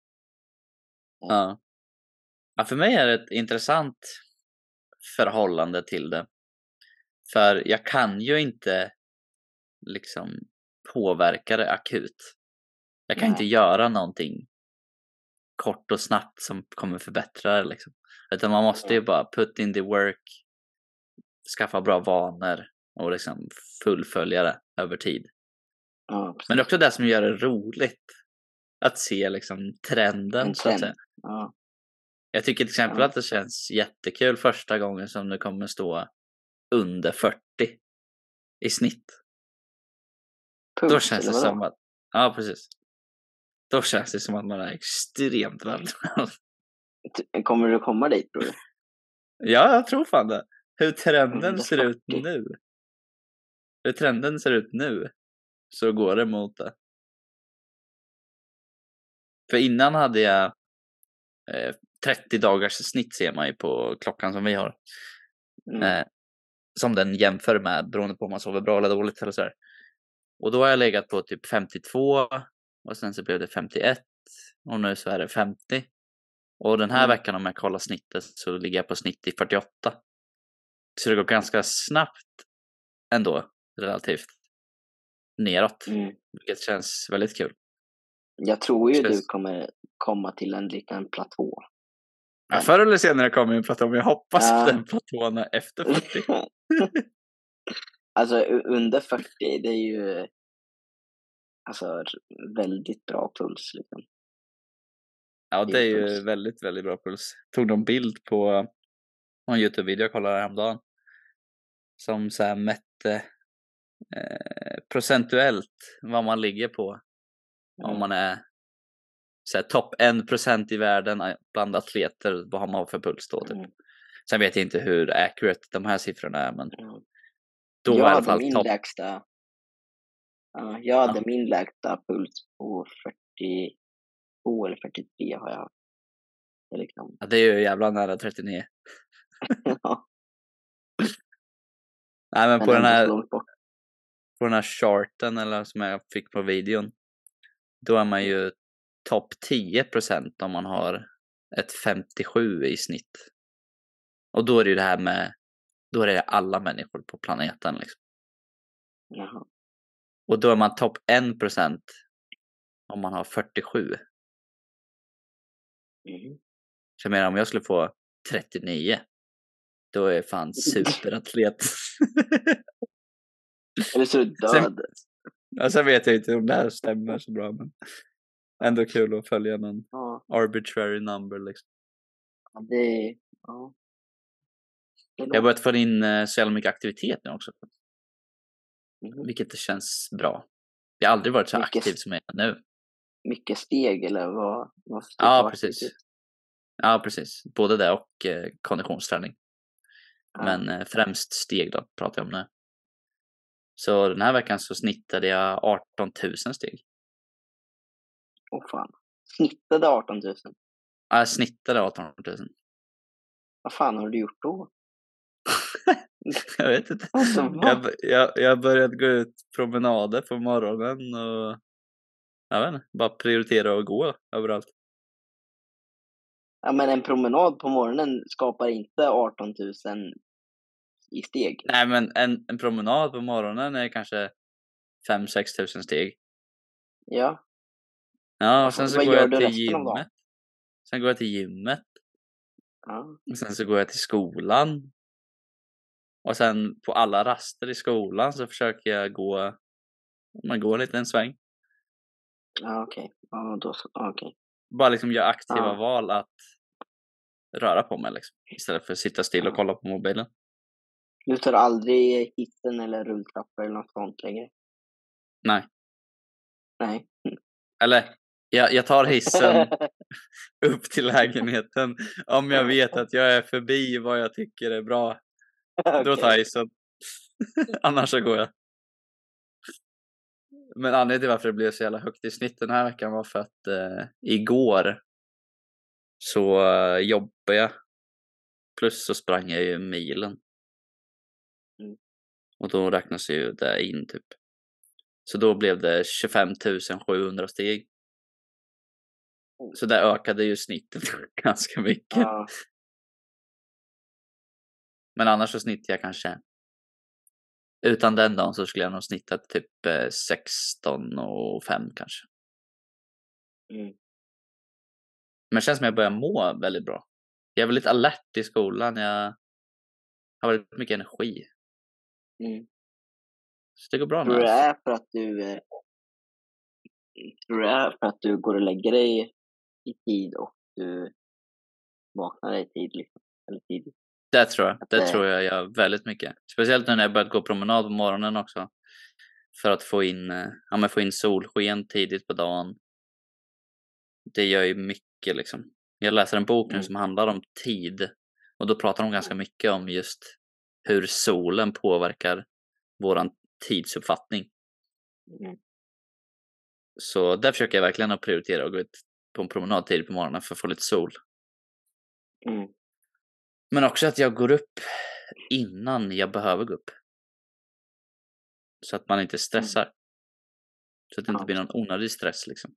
Ja. Ja. För mig är det ett intressant förhållande till det. För jag kan ju inte liksom påverka det akut. Jag kan Nej. inte göra någonting kort och snabbt som kommer förbättra det liksom. Utan man måste ju bara put in the work, skaffa bra vanor och liksom fullfölja det över tid. Ja. Men det är också det som gör det roligt. Att se liksom trenden En så att trend. säga. ja. Jag tycker till exempel Ja. att det känns jättekul första gången som det kommer stå under 40 i snitt. Då Puls, känns det som att, ja precis. Då känns det som att man är extremt väl. T- Kommer du komma dit tror du? ja, jag tror fan det. Hur trenden ser ut 40. nu. Hur trenden ser ut nu. Så går det mot det. För innan hade jag eh, 30 dagars snitt ser man ju på klockan som vi har. Mm. Eh, som den jämför med beroende på om man sover bra eller dåligt eller sådär. Och då har jag legat på typ 52 och sen så blev det 51 och nu så är det 50. Och den här Mm. veckan om jag kollar snittet så ligger jag på snitt i 48. Så det går ganska snabbt ändå relativt neråt, Mm. vilket känns väldigt kul. Jag tror ju Känns- du kommer komma till en liten platå. Ja, förr eller senare kommer en platå, men jag hoppas Ja. att den platån är efter 40. (laughs) alltså under 40, det är ju alltså väldigt bra puls. Liksom. Ja, det är ju väldigt, väldigt bra puls. Tog de bild på en Youtube-video jag kollade häromdagen. Som så här mätte eh, procentuellt vad man ligger på. Om Mm. man är så topp 1% i världen bland atleter, vad har man för puls då? Typ. Mm. Sen vet jag inte hur accurate de här siffrorna är, men Mm. då jag i alla fall topp. lägsta ja, jag hade Ja. min lägsta puls på 42 eller 43 har jag. Det är liksom, Ja, det är ju jävla nära 39. ja, (laughs) Nej, men men på den här på den här charten eller som jag fick på videon. Då är man ju topp 10% om man har ett 57 i snitt. Och då är det ju det här med, då är det alla människor på planeten liksom. Jaha. Och då är man topp 1 om man har 47. Mm. Så jag menar om jag skulle få 39, då är jag fan superatlet. Eller så är du (laughs) Sen- död. ja, sen vet jag inte om det här stämmer så bra, men ändå kul att följa någon Ja, arbitrary number liksom. ja, det, ja. Det Jag har börjat få in eh, så jävla mycket aktivitet nu också, Mhm. vilket känns bra. Jag har aldrig varit så Mycket- aktiv som jag är nu. mycket steg eller vad? vad Ja, precis. aktivitet? Ja, precis. Både det och eh, konditionsträning. Ja. Men eh, främst steg då, pratar jag om nu. Så den här veckan så snittade jag 18 000 steg. Åh fan. Snittade 18 000. Ja, jag snittade 18 000. Vad fan har du gjort då? (laughs) jag vet inte. Alltså, Jag, jag, jag börjat gå ut promenader på morgonen och jag vet inte, bara prioritera att gå överallt. Ja, men en promenad på morgonen skapar inte 18 000 i steg. Nej, men en, en promenad på morgonen är kanske 5-6 tusen steg. Ja. Ja, och sen så vad går jag till gymmet. Sen går jag till gymmet. ja. Och sen så går jag till skolan. Och sen på alla raster i skolan så försöker jag gå, man går en liten sväng. Ja, okej. Ja, då så. Okej. Bara liksom göra aktiva Ja. val att röra på mig liksom. Istället för att sitta still och kolla på mobilen. Du tar aldrig hissen eller rulltrappor eller något sånt längre? Nej. Nej. Eller Jag, jag tar hissen (laughs) upp till lägenheten om jag vet att jag är förbi vad jag tycker är bra. Då tar jag hissen. (laughs) Annars så går jag. Men anledningen till varför det blev så jävla högt i snitt den här veckan var för att eh, igår så eh, jobbade jag. Plus så sprang jag ju milen. Mm. Och då räknas ju det in typ. Så då blev det 25 700 steg. Så det ökade ju snittet (laughs) ganska mycket. Ja, Men annars så snittar jag kanske. Utan den dagen så skulle jag nog snittat typ eh, 16 och 5 kanske. mm. Men det känns som jag börjar må väldigt bra. Jag är väldigt alert i skolan. Jag har väldigt mycket energi. Mm. Så det går bra Tror du nu. det är för att du eh, Tror du det är för att du går och lägger dig i tid och du vaknar i tid liksom? Eller tidigt? Det tror jag. Att Det det- tror jag gör väldigt mycket. Speciellt nu när jag börjat gå promenad på morgonen också. För att få in, eh, ja, men få in solsken tidigt på dagen. Det gör ju mycket liksom. Jag läser en bok nu Mm. som handlar om tid. Och då pratar de ganska mycket om just hur solen påverkar våran tidsuppfattning. Mm. Så där försöker jag verkligen att prioritera och gå ut på en promenad tidigt på morgonen för att få lite sol. Mm. Men också att jag går upp innan jag behöver gå upp. Så att man inte stressar. Så att det inte blir någon onödig stress liksom.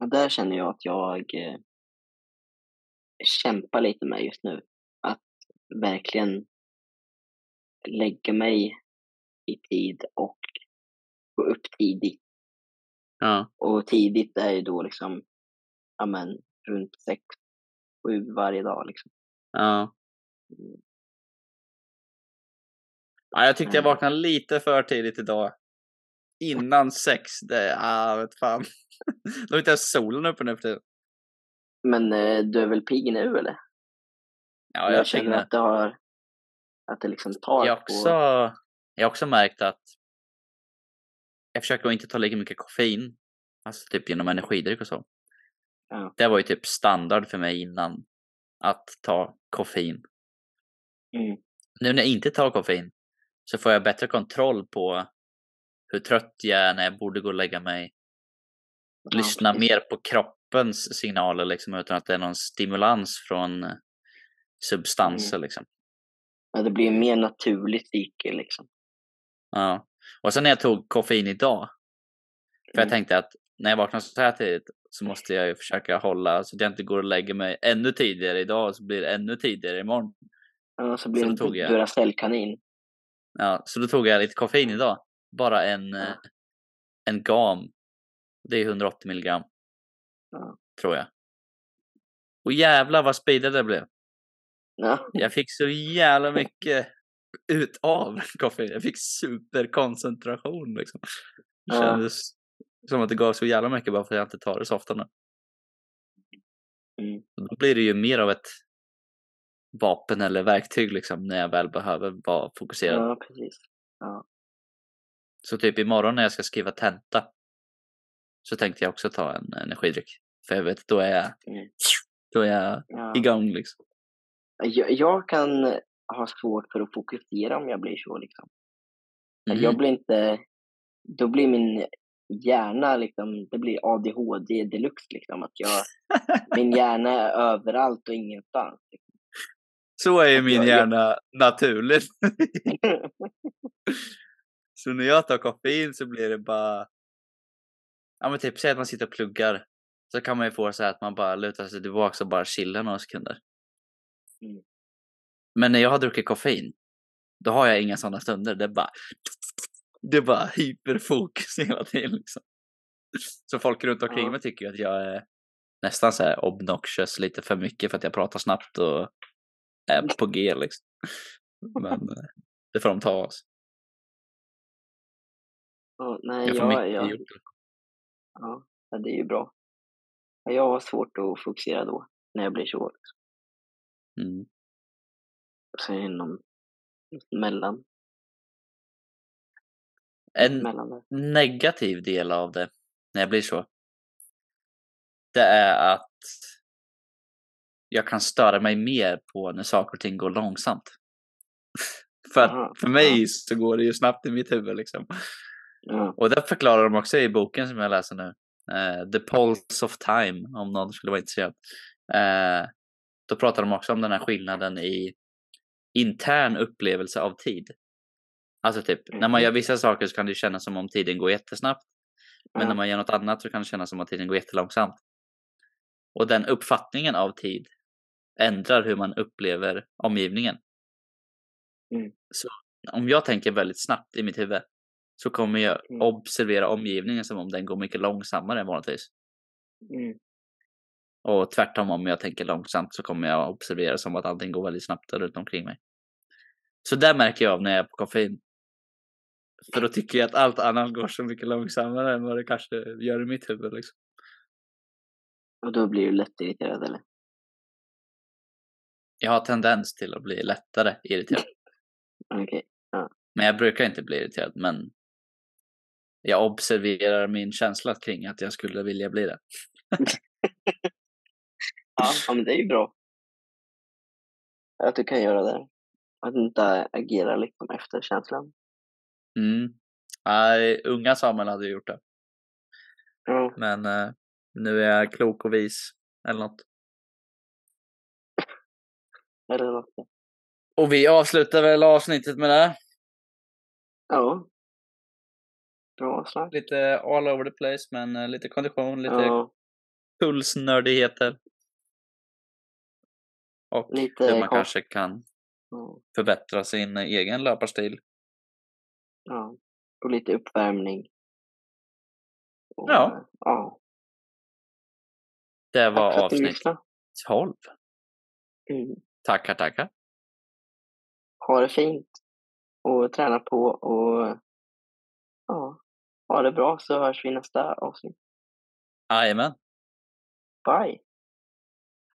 Och där känner jag att jag eh, kämpar lite med just nu. Att verkligen lägga mig i tid och gå upp tidigt. Ja, Och tidigt är ju då liksom, ja men, runt sex, sju varje dag liksom. ja. Mm. ja jag tyckte jag Mm. vaknade lite för tidigt idag. Innan sex. Det, ah, vet fan. (laughs) Då är inte ens solen uppe nu för tiden. Men eh, du är väl pigg nu eller? Ja, jag, jag känner att det har, att det liksom tar jag på... också, jag har också märkt att jag försöker att inte ta lika mycket koffein. Alltså typ genom energidryck och så. Ja. Det var ju typ standard för mig innan att ta koffein. Mm. Nu när jag inte tar koffein så får jag bättre kontroll på hur trött jag är när jag borde gå och lägga mig. Ja, Lyssna precis. mer på kroppens signaler liksom utan att det är någon stimulans från substanser liksom. Ja, det blir en mer naturlig cykel liksom. Ja. Och sen när jag tog koffein idag. För jag Mm. tänkte att när jag vaknar så här tidigt så måste jag ju försöka hålla så att jag inte går och lägger mig ännu tidigare idag och så blir det ännu tidigare imorgon. Ja, så blir Så det en Duracell-kanin. Ja, så då tog jag lite koffein idag. Bara en, Ja. eh, en gam. Det är 180 milligram. Ja. Tror jag. Och jävlar vad speedad det blev. Ja. Jag fick så jävla mycket ut av (laughs) koffein. Jag fick superkoncentration liksom. Det Ja. kändes som att det gav så jävla mycket bara för att jag inte tar det så ofta nu. Mm. Då blir det ju mer av ett vapen eller verktyg liksom när jag väl behöver vara fokuserad. ja, precis. Så typ imorgon när jag ska skriva tenta så tänkte jag också ta en energidryck. För jag vet, då är jag, Mm. då är jag Ja. igång liksom. Jag, jag kan ha svårt för att fokusera om jag blir så liksom. Mhm. Jag blir inte, då blir min hjärna liksom, det blir ADHD deluxe liksom. Att jag, min (laughs) hjärna är överallt och ingenstans. Liksom. Så är ju min jag- hjärna naturligt. (laughs) så när jag tar koffein så blir det bara... Ja men typ, säg att man sitter och pluggar. Så kan man ju få så här att man bara lutar sig tillbaka och bara chillar några sekunder. Mm. Men när jag har druckit koffein, då har jag inga sådana stunder. Det är bara... Det är bara hyperfokus (laughs) hela tiden liksom. Så folk runt omkring Ja. mig tycker att jag är nästan så här obnoxious lite för mycket för att jag pratar snabbt och är på G liksom. Men eh, det får de ta oss. Ja, nej, Jag får jag, mycket jag, ja, det är ju bra. Ja, Jag har svårt att fokusera då, när jag blir så. Mm. Någon mellan. En Mellan det. negativ del av det, när jag blir så, det är att jag kan störa mig mer på när saker och ting går långsamt. (laughs) för Aha, för mig så går det ju snabbt i mitt huvud liksom. Ja. Och det förklarar de också i boken som jag läser nu. Eh, The Pulse of Time, om någon skulle vara intresserad. Eh, då pratar de också om den här skillnaden i intern upplevelse av tid. Alltså typ, när man Mhm. gör vissa saker så kan det kännas som om tiden går jättesnabbt. Men Ja. när man gör något annat så kan det kännas som att tiden går jättelångsamt. Och den uppfattningen av tid ändrar hur man upplever omgivningen. Mm. Så om jag tänker väldigt snabbt i mitt huvud så kommer jag Mm. observera omgivningen som om den går mycket långsammare än vanligtvis. Mm. Och tvärtom om jag tänker långsamt så kommer jag observera som att allting går väldigt snabbt runt omkring mig. Så där märker jag av när jag är på koffein. För då tycker jag att allt annat går så mycket långsammare än vad det kanske gör i mitt huvud. Liksom. Och då blir du lätt irriterad eller? Jag har tendens till att bli lättare irriterad. (laughs) Okej. Men jag brukar inte bli irriterad. Men jag observerar min känsla kring att jag skulle vilja bli det. (laughs) (laughs) Ja, men det är ju bra. Att du kan göra det. Att inte agerar liksom efter känslan. Mm. Nej, unga Samuel hade gjort det. Ja, Men eh, nu är jag klok och vis. Eller något. eller något. Och vi avslutar väl avsnittet med det. Ja. Bra snack. Lite all over the place, men eh, lite kondition, lite Ja, pulsnördigheter. Och Lite hur man kon- kanske kan ja, förbättra sin egen löparstil. ja. Och lite uppvärmning. Och, Ja. ja. Det var Tack avsnitt lyssnade. 12. Mm. Tackar, tackar. Ha det fint. Och träna på och ja, ha det bra så hörs vi nästa avsnitt. Jajamän. Bye!